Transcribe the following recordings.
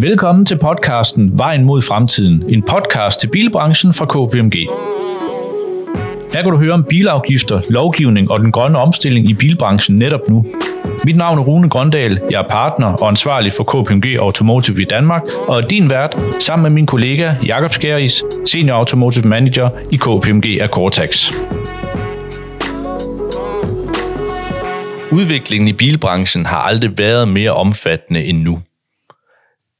Velkommen til podcasten Vejen mod fremtiden, en podcast til bilbranchen fra KPMG. Her kan du høre om bilafgifter, lovgivning og den grønne omstilling i bilbranchen netop nu. Mit navn er Rune Grøndal, jeg er partner og ansvarlig for KPMG Automotive i Danmark, og er din vært sammen med min kollega Jakob Skæris, Senior Automotive Manager i KPMG af Cortex. Udviklingen i bilbranchen har aldrig været mere omfattende end nu.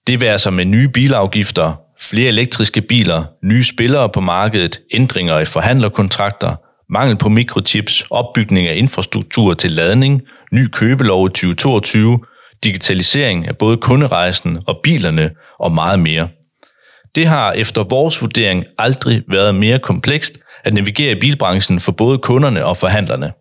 Det vil altså med nye bilafgifter, flere elektriske biler, nye spillere på markedet, ændringer i forhandlerkontrakter, mangel på mikrochips, opbygning af infrastruktur til ladning, ny købelov i 2022, digitalisering af både kunderejsen og bilerne og meget mere. Det har efter vores vurdering aldrig været mere komplekst at navigere i bilbranchen for både kunderne og forhandlerne.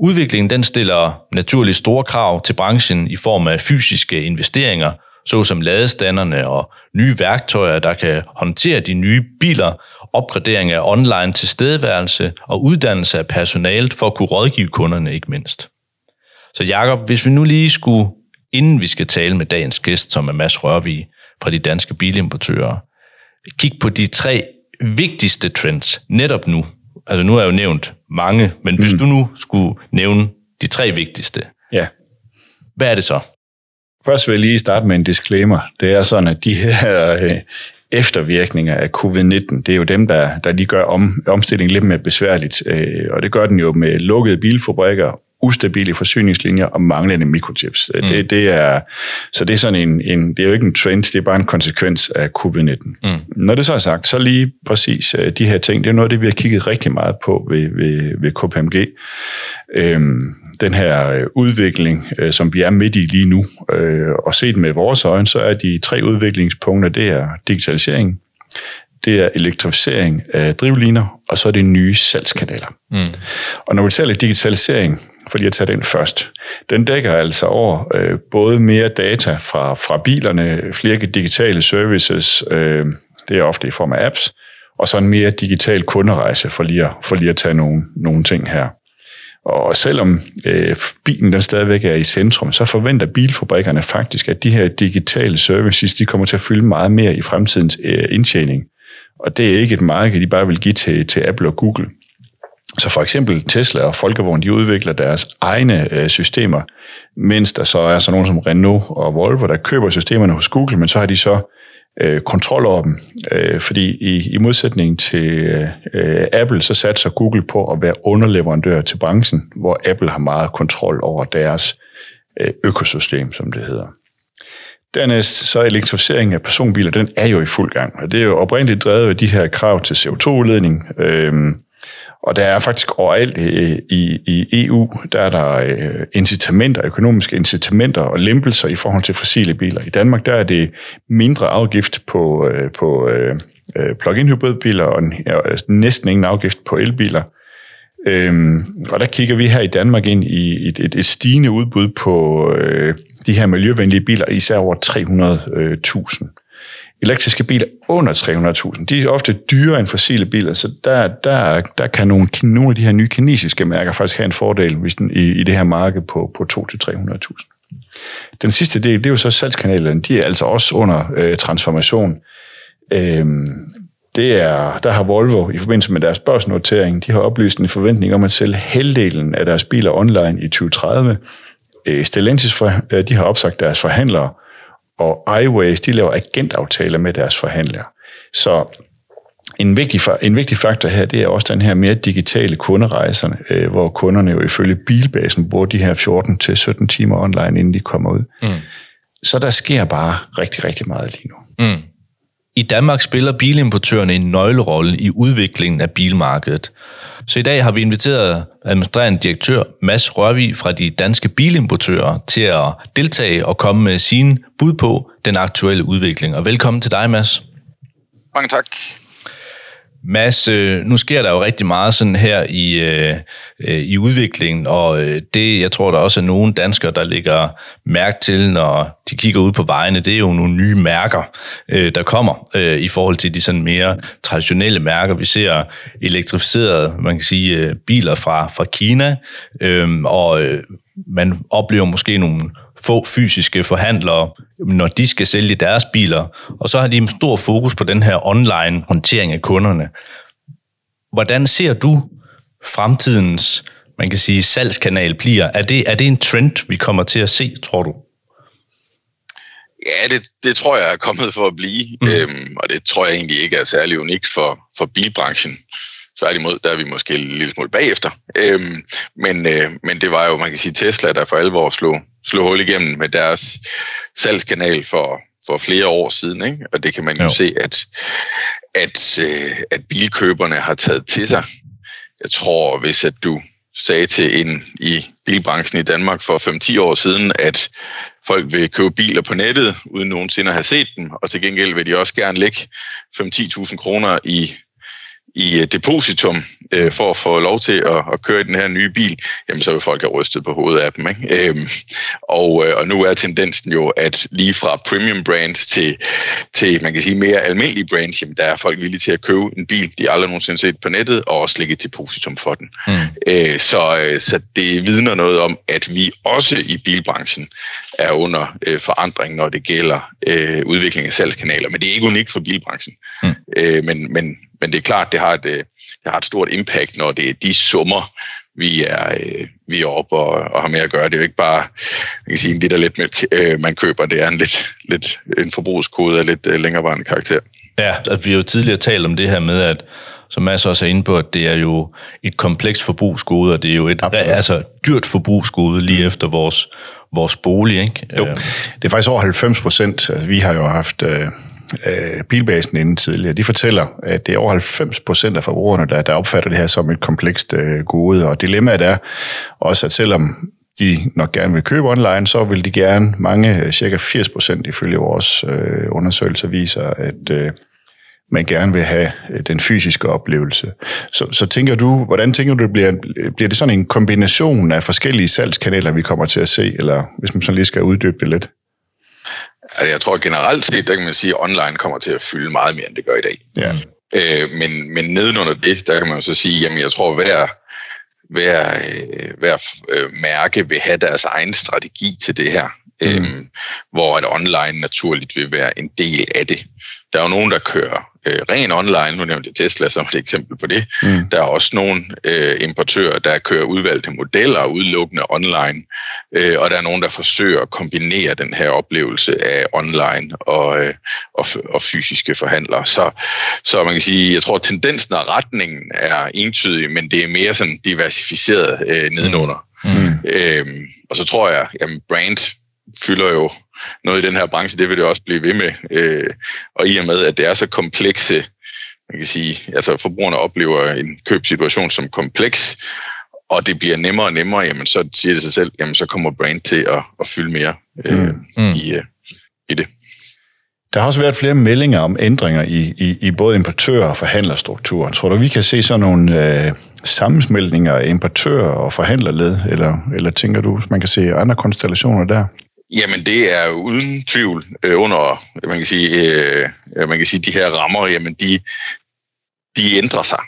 Udviklingen den stiller naturligt store krav til branchen i form af fysiske investeringer, såsom ladestanderne og nye værktøjer, der kan håndtere de nye biler, opgradering af online tilstedeværelse og uddannelse af personalet for at kunne rådgive kunderne ikke mindst. Så Jakob, hvis vi nu lige skulle, inden vi skal tale med dagens gæst, som er Mads Rørvig fra de danske bilimportører, kigge på de tre vigtigste trends netop nu. Altså nu har jeg jo nævnt mange, men hvis mm. du nu skulle nævne de tre vigtigste, Ja. hvad er det så? Først vil jeg lige starte med en disclaimer. Det er sådan, at de her øh, eftervirkninger af covid-19, det er jo dem, der, der lige gør om, omstillingen lidt mere besværligt. Øh, og det gør den jo med lukkede bilfabrikker, ustabile forsyningslinjer og manglende mikrochips. Mm. Det, det er, så det er sådan en, en, det er jo ikke en trend, det er bare en konsekvens af covid-19. Mm. Når det så er sagt, så lige præcis øh, de her ting, det er noget det, vi har kigget rigtig meget på ved, ved, ved KPMG. Øhm, den her øh, udvikling, øh, som vi er midt i lige nu, øh, og set med vores øjne, så er de tre udviklingspunkter, det er digitalisering, det er elektrificering af drivliner, og så er det nye salgskanaler. Mm. Og når vi taler digitalisering, for lige at tage den først, den dækker altså over øh, både mere data fra, fra bilerne, flere digitale services, øh, det er ofte i form af apps, og så en mere digital kunderejse, for lige at, for lige at tage nogle, nogle ting her. Og selvom øh, bilen den stadigvæk er i centrum, så forventer bilfabrikkerne faktisk, at de her digitale services, de kommer til at fylde meget mere i fremtidens øh, indtjening. Og det er ikke et marked, de bare vil give til, til Apple og Google. Så for eksempel Tesla og Folkevogn, de udvikler deres egne øh, systemer, mens der så er sådan nogen som Renault og Volvo, der køber systemerne hos Google, men så har de så øh, kontrol over dem. Øh, fordi i, i modsætning til øh, Apple, så satser Google på at være underleverandør til branchen, hvor Apple har meget kontrol over deres øh, økosystem, som det hedder. Dernæst så elektrificeringen af personbiler, den er jo i fuld gang, og det er jo oprindeligt drevet af de her krav til CO2-udledning. Øh, og der er faktisk overalt øh, i, i, i EU, der er der øh, incitamenter, økonomiske incitamenter og lempelser i forhold til fossile biler. I Danmark der er det mindre afgift på, øh, på øh, øh plug-in hybridbiler og altså næsten ingen afgift på elbiler. Øhm, og der kigger vi her i Danmark ind i et, et, et stigende udbud på øh, de her miljøvenlige biler, især over 300.000 elektriske biler under 300.000. De er ofte dyrere end fossile biler, så der, der, der kan nogle, nogle af de her nye kinesiske mærker faktisk have en fordel hvis den, i, i det her marked på, på 200-300.000. Den sidste del, det er jo så salgskanalerne. De er altså også under øh, transformation. Øhm, det er, der har Volvo i forbindelse med deres børsnotering, de har oplyst en forventning om at sælge halvdelen af deres biler online i 2030. Øh, Stellantis øh, de har opsagt deres forhandlere, og iWays, de laver agentaftaler med deres forhandlere. Så en vigtig, en vigtig faktor her, det er også den her mere digitale kunderejserne, øh, hvor kunderne jo ifølge bilbasen bruger de her 14-17 timer online, inden de kommer ud. Mm. Så der sker bare rigtig, rigtig meget lige nu. Mm. I Danmark spiller bilimportørerne en nøglerolle i udviklingen af bilmarkedet. Så i dag har vi inviteret administrerende direktør Mads Rørvig fra de danske bilimportører til at deltage og komme med sine bud på den aktuelle udvikling. Og velkommen til dig, Mads. Mange tak. Mads, øh, nu sker der jo rigtig meget sådan her i, øh, øh i udviklingen, og øh, det, jeg tror, der også er nogle danskere, der ligger mærke til, når de kigger ud på vejene, det er jo nogle nye mærker, der kommer i forhold til de sådan mere traditionelle mærker. Vi ser elektrificerede, man kan sige, biler fra, fra Kina, øhm, og man oplever måske nogle få fysiske forhandlere, når de skal sælge deres biler, og så har de en stor fokus på den her online håndtering af kunderne. Hvordan ser du fremtidens, man kan sige, salgskanal bliver? Er det, er det en trend, vi kommer til at se, tror du? Ja, det, det tror jeg er kommet for at blive, mm. øhm, og det tror jeg egentlig ikke er særlig unikt for, for bilbranchen. Tværtimod, der er vi måske en lille smule bagefter. Øhm, men, øh, men det var jo, man kan sige, Tesla, der for alvor slog, slog hul igennem med deres salgskanal for, for flere år siden. Ikke? Og det kan man jo, jo se, at, at, øh, at bilkøberne har taget til sig. Jeg tror, hvis at du sagde til en i bilbranchen i Danmark for 5-10 år siden, at folk vil købe biler på nettet, uden nogensinde at have set dem, og til gengæld vil de også gerne lægge 5-10.000 kroner i i øh, depositum øh, for at få lov til at, at køre i den her nye bil, jamen så vil folk have rystet på hovedet af dem. Ikke? Øhm, og, øh, og nu er tendensen jo, at lige fra premium brands til, til man kan sige mere almindelige brands, jamen der er folk villige til at købe en bil, de aldrig nogensinde set på nettet, og også lægge et depositum for den. Mm. Øh, så, øh, så det vidner noget om, at vi også i bilbranchen er under øh, forandring, når det gælder øh, udvikling af salgskanaler. Men det er ikke unikt for bilbranchen. Mm. Øh, men, men, men det er klart, det har et, øh, det har et stort impact, når det er de summer, vi er, øh, vi er oppe og, og har med at gøre. Det er jo ikke bare man kan sige, en liter lidt mælk, øh, man køber. Det er en, lidt, lidt, en forbrugskode af lidt længerevarende karakter. Ja, at vi har jo tidligere talt om det her med, at som Mads også er inde på, at det er jo et komplekst forbrugsgode, og det er jo et Absolut. altså, dyrt forbrugsgode lige efter vores, vores bolig. Ikke? Jo, det er faktisk over 90 procent. Altså, vi har jo haft øh, øh, bilbasen inden tidligere, de fortæller, at det er over 90 procent af forbrugerne, der, der opfatter det her som et komplekst øh, gode. Og dilemmaet er også, at selvom de nok gerne vil købe online, så vil de gerne, mange, øh, cirka 80 procent ifølge vores øh, undersøgelser viser, at øh, man gerne vil have øh, den fysiske oplevelse. Så, så tænker du, hvordan tænker du, det bliver, øh, bliver det sådan en kombination af forskellige salgskanaler, vi kommer til at se, eller hvis man sådan lige skal uddybe det lidt? Altså, jeg tror generelt set, der kan man sige, at online kommer til at fylde meget mere, end det gør i dag. Ja. Øh, men, men nedenunder det, der kan man så sige, jamen jeg tror, hver, hver, øh, hver øh, mærke vil have deres egen strategi til det her. Mm. Øhm, hvor at online naturligt vil være en del af det. Der er jo nogen, der kører øh, ren online, nu nævnte jeg Tesla som et eksempel på det. Mm. Der er også nogle øh, importører, der kører udvalgte modeller udelukkende online, øh, og der er nogen, der forsøger at kombinere den her oplevelse af online og, øh, og, og fysiske forhandlere. Så, så man kan sige, jeg tror, at tendensen og retningen er entydig, men det er mere sådan diversificeret øh, nedenunder. Mm. Øhm, og så tror jeg, at brand fylder jo noget i den her branche, det vil det også blive ved med. Øh, og i og med, at det er så komplekse, man kan sige, altså forbrugerne oplever en købsituation som kompleks, og det bliver nemmere og nemmere, jamen så siger det sig selv, jamen så kommer brand til at, at fylde mere øh, mm. mm. i, øh, i det. Der har også været flere meldinger om ændringer i, i, i både importør- og forhandlerstruktur. Tror du, vi kan se sådan nogle øh, sammensmeltninger af importør- og forhandlerled, eller, eller tænker du, man kan se andre konstellationer der? Jamen det er uden tvivl øh, under, man kan sige, øh, man kan sige, de her rammer, jamen de, de ændrer sig.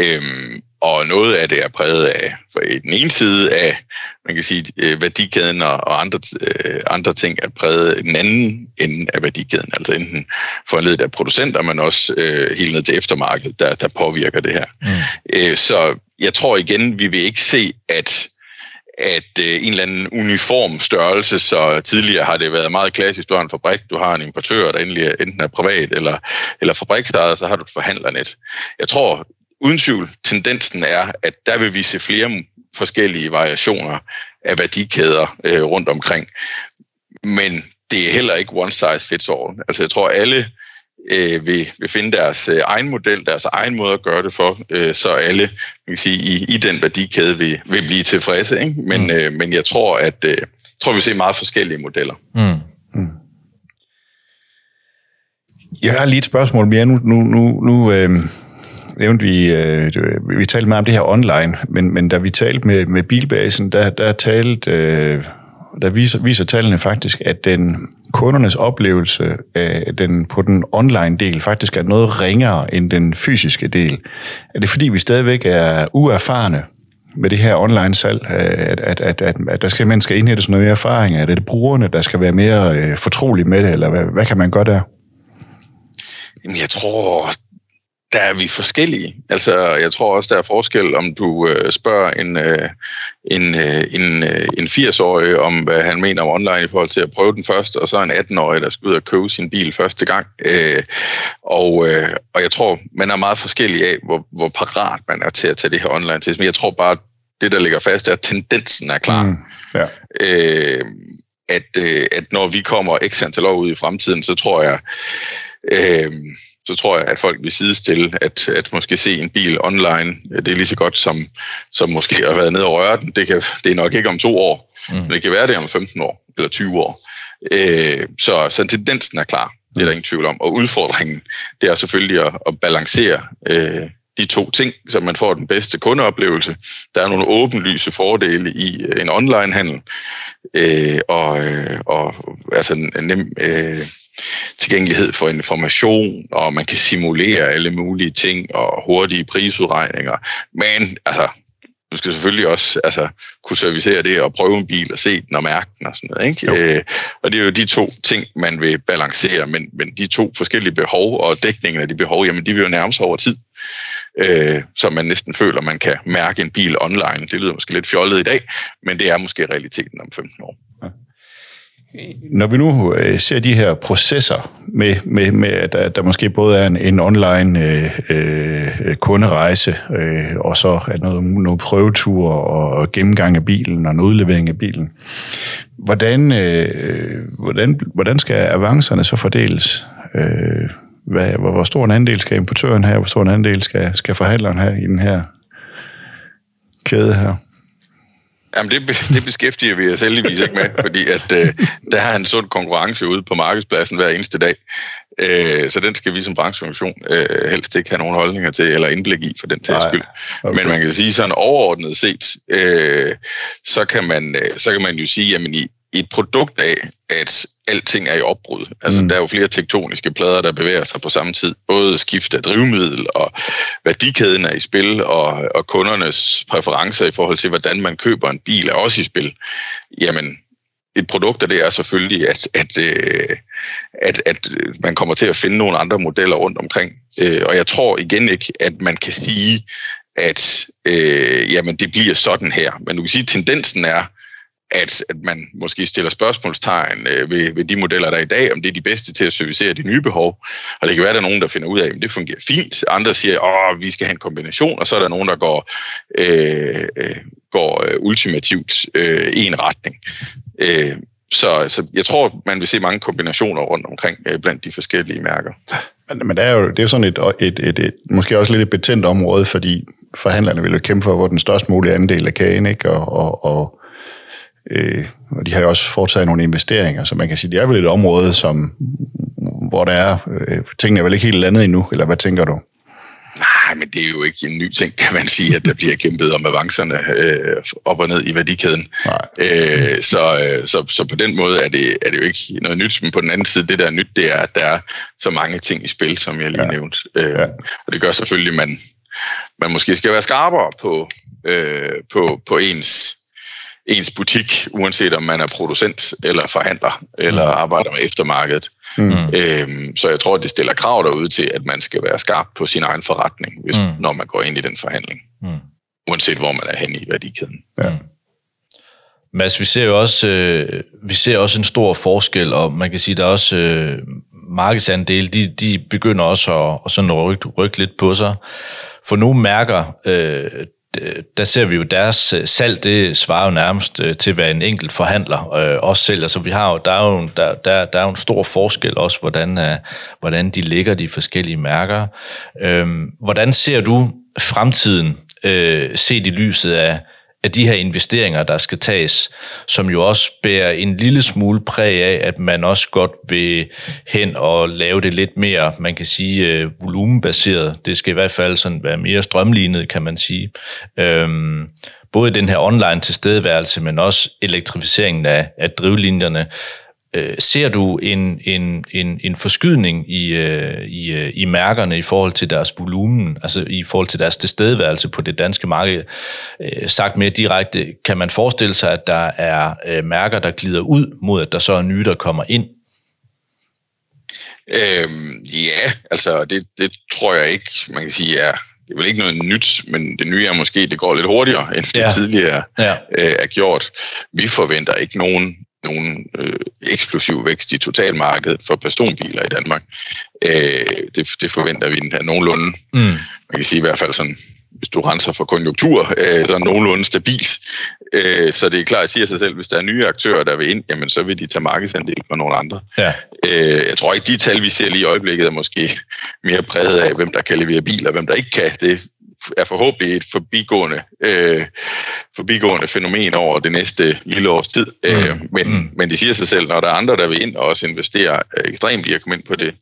Øhm, og noget af det er præget af, for den ene side af, man kan sige, øh, værdikæden og andre, øh, andre ting er præget den anden ende af værdikæden, altså enten foranledet af producenter, men også øh, helt ned til eftermarkedet, der, der påvirker det her. Mm. Øh, så jeg tror igen, vi vil ikke se, at at øh, en eller anden uniform størrelse, så tidligere har det været meget klassisk, du har en fabrik, du har en importør, der endelig er, enten er privat eller, eller fabrikstejet, så har du et forhandlernet. Jeg tror uden tvivl, tendensen er, at der vil vi se flere forskellige variationer af værdikæder øh, rundt omkring. Men det er heller ikke one size fits all. Altså jeg tror, alle øh, vil, vil finde deres øh, egen model, deres egen måde at gøre det for, øh, så alle man kan sige, i, i den værdikæde vil, vil blive tilfredse. Ikke? Men, mm. øh, men jeg tror, at øh, jeg tror, vi ser meget forskellige modeller. Mm. Mm. Jeg har lige et spørgsmål mere. Nu, nu, nu, nu øh, nævnte vi, øh, vi talte meget om det her online, men, men da vi talte med, med bilbasen, der, der talte, øh, der viser, viser tallene faktisk, at den kundernes oplevelse af den, på den online del faktisk er noget ringere end den fysiske del. Er det fordi, vi stadigvæk er uerfarne med det her online-salg, øh, at, at, at, at, at der skal, man skal sådan noget mere erfaring? Er det brugerne, der skal være mere øh, fortrolige med det, eller hvad, hvad kan man gøre der? Jamen, jeg tror, der er vi forskellige. Altså, jeg tror også, der er forskel, om du øh, spørger en, øh, en, øh, en, øh, en 80-årig om, hvad han mener om online i forhold til at prøve den først, og så en 18-årig, der skal ud og købe sin bil første gang. Øh, og, øh, og jeg tror, man er meget forskellig af, hvor, hvor parat man er til at tage det her online til. Men jeg tror bare, det der ligger fast, er, at tendensen er klar. Mm, ja. øh, at, øh, at når vi kommer x antal år ud i fremtiden, så tror jeg... Øh, så tror jeg, at folk vil sidestille, at, at måske se en bil online, det er lige så godt som, som måske at have været nede og røre den. Det, kan, det er nok ikke om to år, mm. men det kan være det om 15 år eller 20 år. Øh, så, så tendensen er klar, det er der ingen tvivl om. Og udfordringen, det er selvfølgelig at, at balancere øh, de to ting, så man får den bedste kundeoplevelse. Der er nogle åbenlyse fordele i øh, en online-handel, øh, og, øh, og altså en nem... Øh, tilgængelighed for information, og man kan simulere alle mulige ting og hurtige prisudregninger. Men altså, du skal selvfølgelig også altså, kunne servicere det og prøve en bil og se den og mærke den og sådan noget. Ikke? Øh, og det er jo de to ting, man vil balancere, men, men de to forskellige behov og dækningen af de behov, jamen de vil jo nærme sig over tid. Øh, så man næsten føler, man kan mærke en bil online. Det lyder måske lidt fjollet i dag, men det er måske realiteten om 15 år. Ja. Når vi nu øh, ser de her processer med, med, med at der, der måske både er en, en online øh, øh, kunderejse, øh, og så er noget, noget prøvetur og gennemgang af bilen og en udlevering af bilen. Hvordan, øh, øh hvordan, hvordan skal avancerne så fordeles? Øh, hvad, hvor, hvor stor en andel skal importøren have, hvor stor en andel skal, skal forhandleren have i den her kæde her? Jamen, det, det beskæftiger vi os heldigvis ikke med, fordi at, øh, der er en sund konkurrence ude på markedspladsen hver eneste dag. Øh, så den skal vi som brancheorganisation øh, helst ikke have nogen holdninger til, eller indblik i for den til skyld. Okay. Men man kan sige sådan overordnet set, øh, så, kan man, øh, så kan man jo sige, at i et produkt af, at alting er i opbrud. Altså, mm. der er jo flere tektoniske plader, der bevæger sig på samme tid. Både skift af drivmiddel, og værdikæden er i spil, og, og kundernes præferencer i forhold til, hvordan man køber en bil, er også i spil. Jamen, et produkt af det er selvfølgelig, at, at, øh, at, at man kommer til at finde nogle andre modeller rundt omkring. Øh, og jeg tror igen ikke, at man kan sige, at øh, jamen, det bliver sådan her. Men du kan sige, at tendensen er, at, at man måske stiller spørgsmålstegn øh, ved, ved de modeller, der er i dag, om det er de bedste til at servicere de nye behov. Og det kan være, at der er nogen, der finder ud af, at det fungerer fint. Andre siger, at vi skal have en kombination, og så er der nogen, der går, øh, øh, går øh, ultimativt øh, i en retning. Øh, så, så jeg tror, man vil se mange kombinationer rundt omkring øh, blandt de forskellige mærker. Men, men det er jo det er sådan et, et, et, et, måske også lidt et betændt område, fordi forhandlerne vil jo kæmpe for, hvor den størst mulige andel af kagen, ikke? Og, og, og Øh, og de har jo også foretaget nogle investeringer, så man kan sige, det er vel et område, som, hvor der er, øh, tingene er vel ikke helt landet endnu, eller hvad tænker du? Nej, men det er jo ikke en ny ting, kan man sige, at der bliver kæmpet om avancerne øh, op og ned i værdikæden. Nej. Øh, så, øh, så, så på den måde er det, er det jo ikke noget nyt, men på den anden side, det der er nyt, det er, at der er så mange ting i spil, som jeg lige ja. nævnte. Øh, ja. Og det gør selvfølgelig, at man, man måske skal være skarpere på, øh, på, på ens ens butik, uanset om man er producent eller forhandler eller mm. arbejder med eftermarkedet. Mm. Øhm, så jeg tror, at det stiller krav derude til, at man skal være skarp på sin egen forretning, hvis, mm. når man går ind i den forhandling. Mm. Uanset hvor man er henne i værdikæden. Ja. Mm. Mads, vi ser jo også, øh, vi ser også en stor forskel, og man kan sige, der er også øh, markedsandel, de, de begynder også at, at sådan rykke, rykke lidt på sig. For nogle mærker, øh, Øh, der ser vi jo deres øh, salg, det svarer jo nærmest øh, til, hvad en enkelt forhandler øh, også sælger. Så vi har jo, der, er jo, der, der, der er jo en stor forskel også, hvordan, uh, hvordan de ligger, de forskellige mærker. Øh, hvordan ser du fremtiden øh, set i lyset af, af de her investeringer, der skal tages, som jo også bærer en lille smule præg af, at man også godt vil hen og lave det lidt mere, man kan sige, øh, volumenbaseret. Det skal i hvert fald sådan være mere strømlignet, kan man sige. Øhm, både den her online tilstedeværelse, men også elektrificeringen af, af drivlinjerne. Øh, ser du en, en, en, en forskydning i, øh, i, øh, i mærkerne i forhold til deres volumen, altså i forhold til deres tilstedeværelse på det danske marked? Øh, sagt mere direkte, kan man forestille sig, at der er øh, mærker, der glider ud mod, at der så er nye, der kommer ind? Øhm, ja, altså det, det tror jeg ikke, man kan sige er, det er vel ikke noget nyt, men det nye er måske, det går lidt hurtigere, end det tidligere ja. øh, er gjort. Vi forventer ikke nogen nogen øh, eksplosiv vækst i totalmarkedet for personbiler i Danmark. Øh, det, det forventer vi den her nogenlunde. Mm. Man kan sige i hvert fald sådan, hvis du renser for konjunktur, øh, så nogenlunde stabilt. Øh, så det er klart at sige sig selv, hvis der er nye aktører, der vil ind, jamen så vil de tage markedsandel fra nogle andre. Ja. Øh, jeg tror ikke, de tal, vi ser lige i øjeblikket, er måske mere præget af, hvem der kan levere biler, hvem der ikke kan. Det er forhåbentlig et forbigående, øh, forbigående fænomen over det næste lille års tid. Mm. Øh, men, mm. men det siger sig selv, når der er andre, der vil ind og også investere øh, ekstremt i at komme ind på det,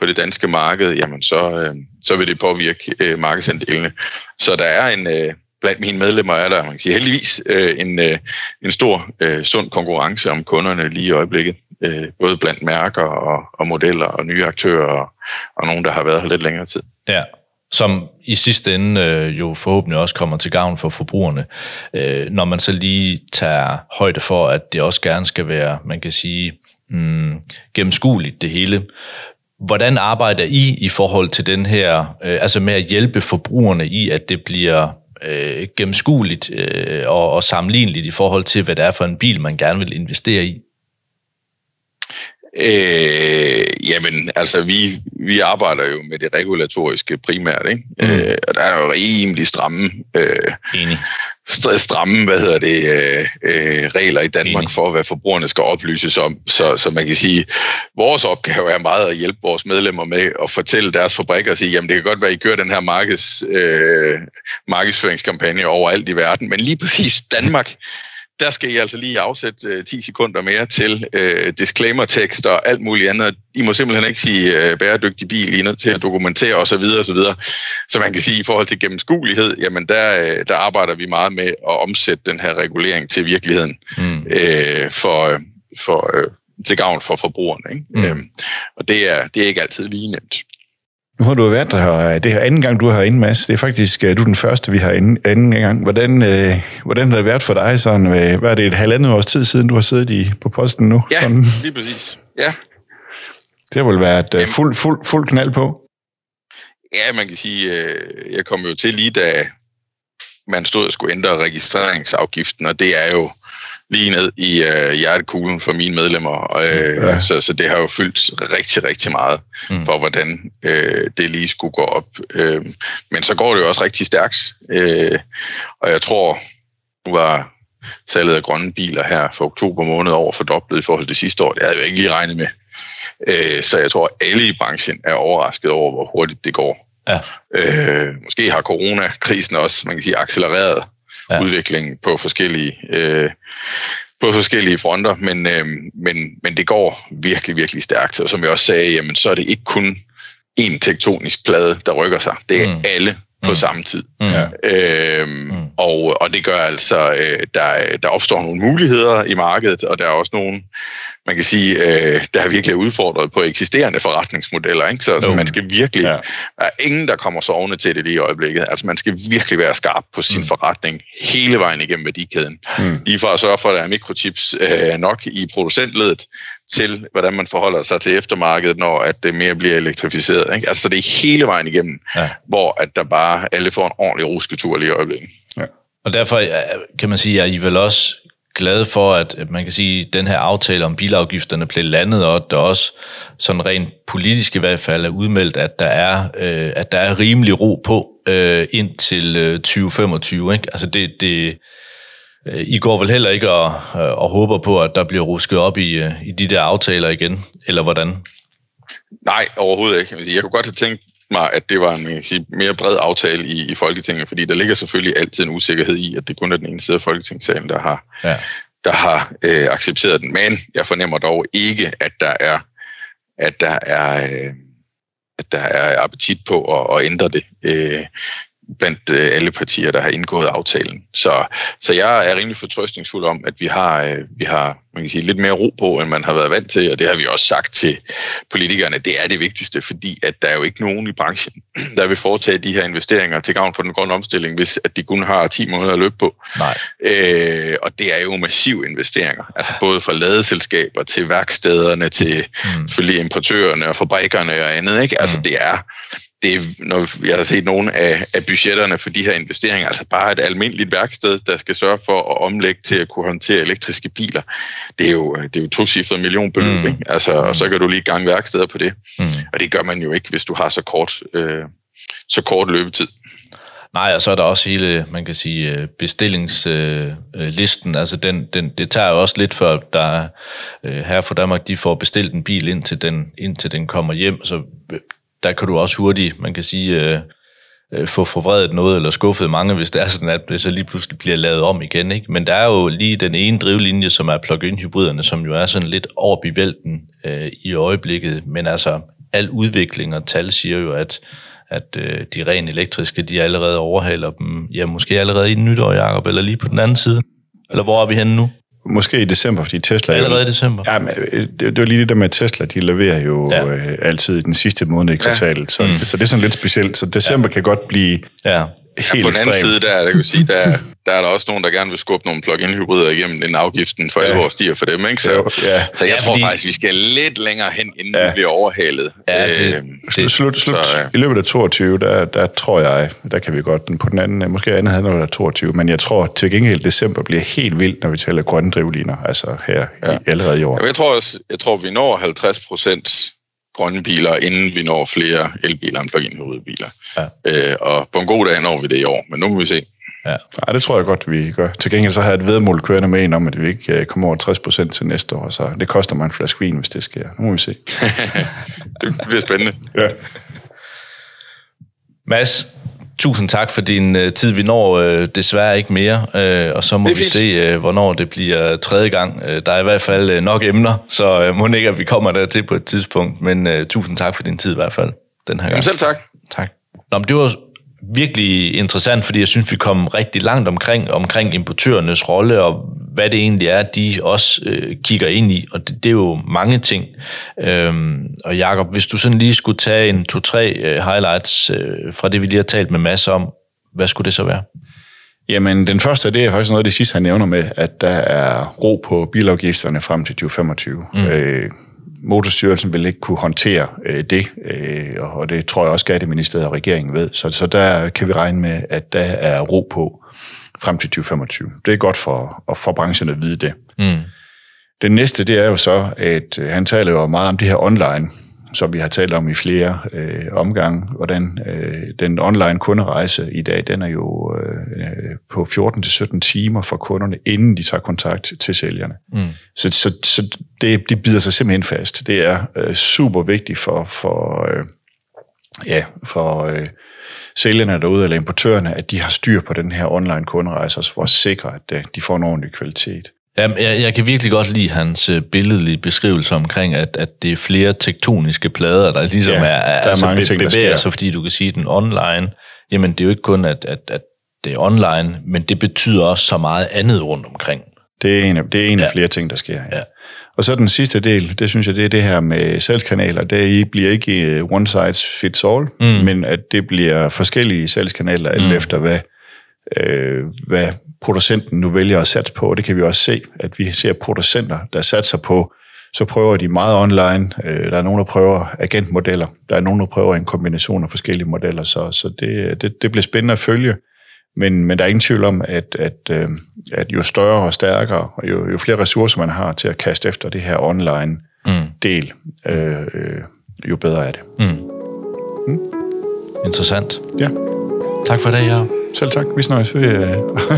på det danske marked, jamen så, øh, så vil det påvirke øh, markedsandelene. Så der er en... Øh, blandt mine medlemmer er der man kan sige, heldigvis øh, en, øh, en stor øh, sund konkurrence om kunderne lige i øjeblikket. Øh, både blandt mærker og, og modeller og nye aktører og, og nogen, der har været her lidt længere tid. Ja, som i sidste ende øh, jo forhåbentlig også kommer til gavn for forbrugerne, øh, når man så lige tager højde for, at det også gerne skal være, man kan sige, mm, gennemskueligt det hele. Hvordan arbejder I i forhold til den her, øh, altså med at hjælpe forbrugerne i, at det bliver øh, gennemskueligt øh, og, og sammenligneligt i forhold til, hvad det er for en bil, man gerne vil investere i? Øh, jamen, altså, vi, vi arbejder jo med det regulatoriske primært, ikke? Mm. Øh, og der er jo rimelig stramme, øh, Enig. stramme hvad hedder det, øh, øh, regler i Danmark Enig. for, hvad forbrugerne skal oplyses om. Så, så man kan sige, vores opgave er meget at hjælpe vores medlemmer med at fortælle deres fabrikker og sige, jamen det kan godt være, at I kører den her markeds, øh, markedsføringskampagne overalt i verden, men lige præcis Danmark der skal I altså lige afsætte øh, 10 sekunder mere til øh, disclaimer-tekst og alt muligt andet. I må simpelthen ikke sige øh, bæredygtig bil, I er nødt til at dokumentere osv. osv. Så man kan sige, i forhold til gennemskuelighed, jamen der, øh, der arbejder vi meget med at omsætte den her regulering til virkeligheden mm. øh, for, for, øh, til gavn for forbrugerne. Ikke? Mm. Øhm, og det er, det er ikke altid lige nemt. Nu har du været der, det her anden gang, du har inde, Mads. Det er faktisk, øh, du er den første, vi har inde, anden gang. Hvordan, øh, hvordan har det været for dig? Sådan, øh, hvad er det, et halvandet års tid siden, du har siddet i, på posten nu? Ja, sådan. lige præcis. Ja. Det har vel været uh, fuld, fuld, fuld knald på? Ja, man kan sige, øh, jeg kom jo til lige da man stod og skulle ændre registreringsafgiften, og det er jo lige ned i øh, hjertekuglen for mine medlemmer. Øh, ja. så, så det har jo fyldt rigtig, rigtig meget mm. for, hvordan øh, det lige skulle gå op. Øh, men så går det jo også rigtig stærkt. Øh, og jeg tror, nu var salget af grønne biler her for oktober måned over fordoblet i forhold til sidste år. Det havde jeg ikke lige regnet med. Øh, så jeg tror, at alle i branchen er overrasket over, hvor hurtigt det går. Ja. Øh, måske har coronakrisen også, man kan sige, accelereret ja. udviklingen på forskellige, øh, på forskellige fronter, men, øh, men, men det går virkelig, virkelig stærkt. Og som jeg også sagde, jamen, så er det ikke kun en tektonisk plade, der rykker sig. Det er mm. alle på mm. samme tid. Mm. Øhm, mm. og, og det gør altså, øh, der, der opstår nogle muligheder i markedet, og der er også nogle, man kan sige, øh, der er virkelig udfordret på eksisterende forretningsmodeller. Ikke? Så altså, man skal virkelig, ja. der er ingen, der kommer sovende til det lige i øjeblikket. Altså man skal virkelig være skarp på sin mm. forretning hele vejen igennem værdikæden. Mm. Lige for at sørge for, at der er mikrochips øh, nok i producentledet, til, hvordan man forholder sig til eftermarkedet, når at det mere bliver elektrificeret. Ikke? Altså, det er hele vejen igennem, ja. hvor at der bare alle får en ordentlig rusketur lige i øjeblikket. Ja. Og derfor kan man sige, at I vel også glade for, at man kan sige, at den her aftale om bilafgifterne blev landet, og der også sådan rent politisk i hvert fald er udmeldt, at der er, øh, at der er rimelig ro på øh, indtil øh, 2025. Ikke? Altså det, det, øh, I går vel heller ikke og, øh, og håber på, at der bliver rusket op i, øh, i de der aftaler igen, eller hvordan? Nej, overhovedet ikke. Jeg kunne godt have tænkt mig, at det var en jeg sige, mere bred aftale i, i Folketinget, fordi der ligger selvfølgelig altid en usikkerhed i, at det kun er den ene side af Folketingssalen, der har, ja. der har øh, accepteret den. Men jeg fornemmer dog ikke, at der er, at der er, øh, at der er appetit på at, at ændre det. Øh, blandt øh, alle partier, der har indgået aftalen. Så, så jeg er rimelig fortrøstningsfuld om, at vi har, øh, vi har man kan sige, lidt mere ro på, end man har været vant til, og det har vi også sagt til politikerne, det er det vigtigste, fordi at der er jo ikke nogen i branchen, der vil foretage de her investeringer til gavn for den grønne omstilling, hvis at de kun har 10 måneder at løbe på. Nej. Øh, og det er jo massive investeringer, altså både fra ladeselskaber til værkstederne, til mm. selvfølgelig importørerne og fabrikkerne og andet. Ikke? Altså mm. det er det er, når jeg har set nogle af, af budgetterne for de her investeringer, altså bare et almindeligt værksted, der skal sørge for at omlægge til at kunne håndtere elektriske biler, det er jo, det er jo to cifrede millionbeløb, mm. ikke? Altså, og så kan du lige gang værksteder på det. Mm. Og det gør man jo ikke, hvis du har så kort, øh, så kort løbetid. Nej, og så er der også hele, man kan sige, øh, bestillingslisten. Altså den, den, det tager jo også lidt før, der øh, her for Danmark, de får bestilt en bil, indtil den, indtil den kommer hjem. Så der kan du også hurtigt, man kan sige, øh, øh, få forvredet noget eller skuffet mange, hvis det er sådan, at det så lige pludselig bliver lavet om igen. Ikke? Men der er jo lige den ene drivlinje, som er plug-in hybriderne, som jo er sådan lidt over bivælten øh, i øjeblikket. Men altså, al udvikling og tal siger jo, at at øh, de rent elektriske, de allerede overhaler dem, ja, måske allerede i nytår, Jacob, eller lige på den anden side. Eller hvor er vi henne nu? Måske i december, fordi Tesla... Allerede i december? Ja, men øh, det, det var lige det der med, at Tesla, de leverer jo ja. øh, altid den sidste måned i kvartalet, ja. så, mm. så det er sådan lidt specielt. Så december ja. kan godt blive ja helt ja, på den anden side, der, der, kan sige, der, der er der også nogen, der gerne vil skubbe nogle plug-in hybrider igennem, den afgiften for ja. alvor stiger for dem. Ikke? Så, jo, ja. så jeg ja, tror fordi... faktisk, vi skal lidt længere hen, inden ja. vi bliver overhalet. Ja, det, øh, det, slut, slut, så, ja. I løbet af 22, der, der tror jeg, der kan vi godt, på den anden, måske anden halvdel af 22, men jeg tror til gengæld, december bliver helt vildt, når vi taler grønne drivliner, altså her ja. i, allerede i år. Ja, jeg tror, jeg tror, vi når 50 procent grønne biler, inden vi når flere elbiler end plug-in hybridbiler. Ja. Øh, og på en god dag når vi det i år, men nu må vi se. Ja. ja, det tror jeg godt, vi gør. Til gengæld så har jeg et vedmål kørende med en om, at vi ikke øh, kommer over 60 procent til næste år, så det koster mig en flaske vin, hvis det sker. Nu må vi se. det bliver spændende. ja. Mads, tusind tak for din uh, tid. Vi når uh, desværre ikke mere, uh, og så må vi se, uh, hvornår det bliver tredje gang. Uh, der er i hvert fald uh, nok emner, så uh, må ikke, at vi kommer der til på et tidspunkt. Men uh, tusind tak for din tid i hvert fald, den her gang. Jamen selv tak. Tak. Nå, men det var virkelig interessant, fordi jeg synes, vi kom rigtig langt omkring, omkring importørernes rolle, og hvad det egentlig er, de også øh, kigger ind i, og det, det er jo mange ting. Øhm, og Jakob, hvis du sådan lige skulle tage en to-tre øh, highlights øh, fra det, vi lige har talt med masser om, hvad skulle det så være? Jamen, den første, det er faktisk noget af det sidste, han nævner med, at der er ro på bilafgifterne frem til 2025. Mm. Øh, Motorstyrelsen vil ikke kunne håndtere øh, det, øh, og det tror jeg også Skatteministeriet og regeringen ved. Så, så der kan vi regne med, at der er ro på frem til 2025. Det er godt for, for branchen at vide det. Mm. Det næste, det er jo så, at øh, han taler jo meget om det her online, som vi har talt om i flere øh, omgange, hvordan øh, den online kunderejse i dag, den er jo øh, på 14-17 timer for kunderne, inden de tager kontakt til sælgerne. Mm. Så, så, så det, det bider sig simpelthen fast. Det er øh, super vigtigt for, for, øh, ja, for øh, sælgerne derude, eller importørerne, at de har styr på den her online kunderejse, for at sikre, at øh, de får en ordentlig kvalitet. Ja, jeg, jeg kan virkelig godt lide hans øh, billedlige beskrivelse omkring, at, at det er flere tektoniske plader, der ligesom ja, er, er, der er altså mange be, ting, bevæger sig, fordi du kan sige, den online, jamen det er jo ikke kun, at, at, at det er online, men det betyder også så meget andet rundt omkring. Det er en af, det er en af ja. flere ting, der sker. Ja. ja. Og så den sidste del, det synes jeg, det er det her med salgskanaler. Det bliver ikke øh, one size fits all, mm. men at det bliver forskellige salgskanaler, alt mm. efter hvad, øh, hvad producenten nu vælger at satse på. Og det kan vi også se, at vi ser producenter, der satser på, så prøver de meget online. Øh, der er nogen, der prøver agentmodeller. Der er nogen, der prøver en kombination af forskellige modeller. Så, så det, det, det bliver spændende at følge. Men, men der er ingen tvivl om, at, at, øh, at jo større og stærkere, og jo, jo flere ressourcer man har til at kaste efter det her online mm. del, øh, øh, jo bedre er det. Mm. Mm. Interessant. Ja. Tak for det, ja. Selv tak. Vi snakkes ved.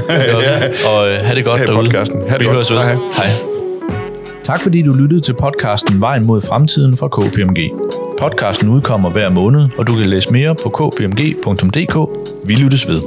ja. Og uh, have det godt derude. podcasten. Ha det vi godt. høres ved. Hej. hej. Tak fordi du lyttede til podcasten Vejen mod fremtiden fra KPMG. Podcasten udkommer hver måned, og du kan læse mere på kpmg.dk. Vi lyttes ved.